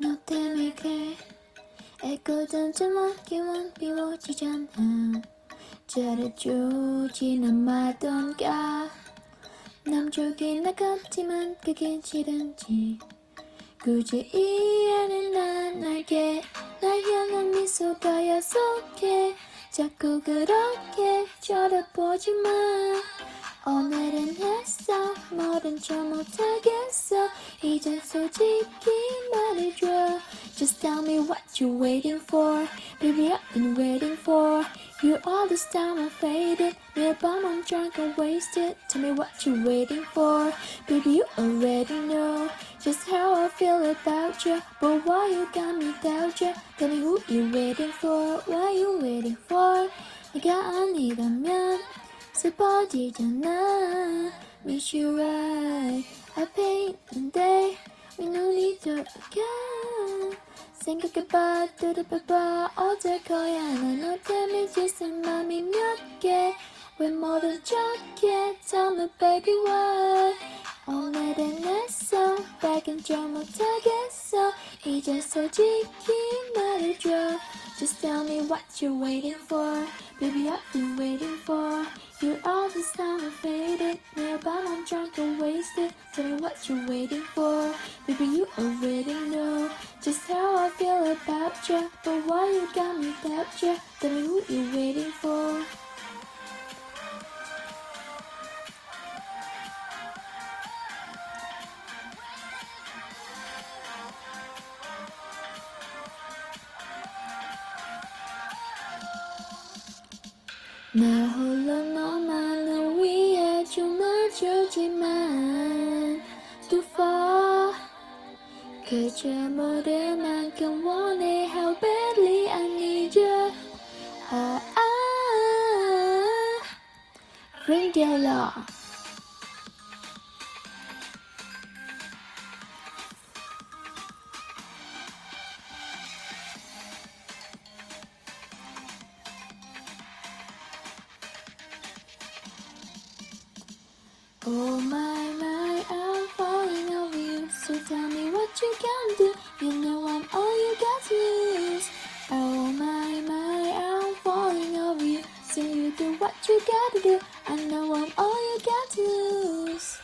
생각해 애꿎은 주먹기만 비워지잖아. 잘해주진 않마던가 남쪽이 나갔지만 그게 싫은지. 굳이 이해는 난 알게. 날 향한 미소가 야속해. 자꾸 그렇게 쳐다보지만 오늘은 했어 뭐든 좀 못하겠어 이제 솔직히 말해줘 Just tell me what you're waiting for Baby I've been waiting for You all this time I'm faded 매일 밤 I'm drunk and wasted Tell me what you're waiting for Baby you already know Just how I feel about you But why you got me doubt you Tell me who you waiting for What you waiting for 내가 아니라면 슬퍼지잖아 Miss you right 앞에 있는데 왜 눈이 돌아가 생각해봐 들어봐봐 어쩔 거야 난너 때문에 지친 맘이 몇개왜 모른 척해 Tell me baby why 오늘은 했어 밝은 좀 못하겠어 이제 솔직히 말해줘 Just tell me what you're waiting for Baby I've been waiting for Your all is now faded, now but I'm drunk and wasted. Tell me what you're waiting for, maybe you already know. Just how I feel about you, but why you got me captured? 나 홀로 너만을 위해 춤을 추지만 Too far 그저 모를 만큼 원해 How badly I need you 아, 아, Ring the alarm Oh my my, I'm falling over you. So tell me what you can do. You know I'm all you got to lose. Oh my my, I'm falling over you. So you do what you gotta do. I know I'm all you got to lose.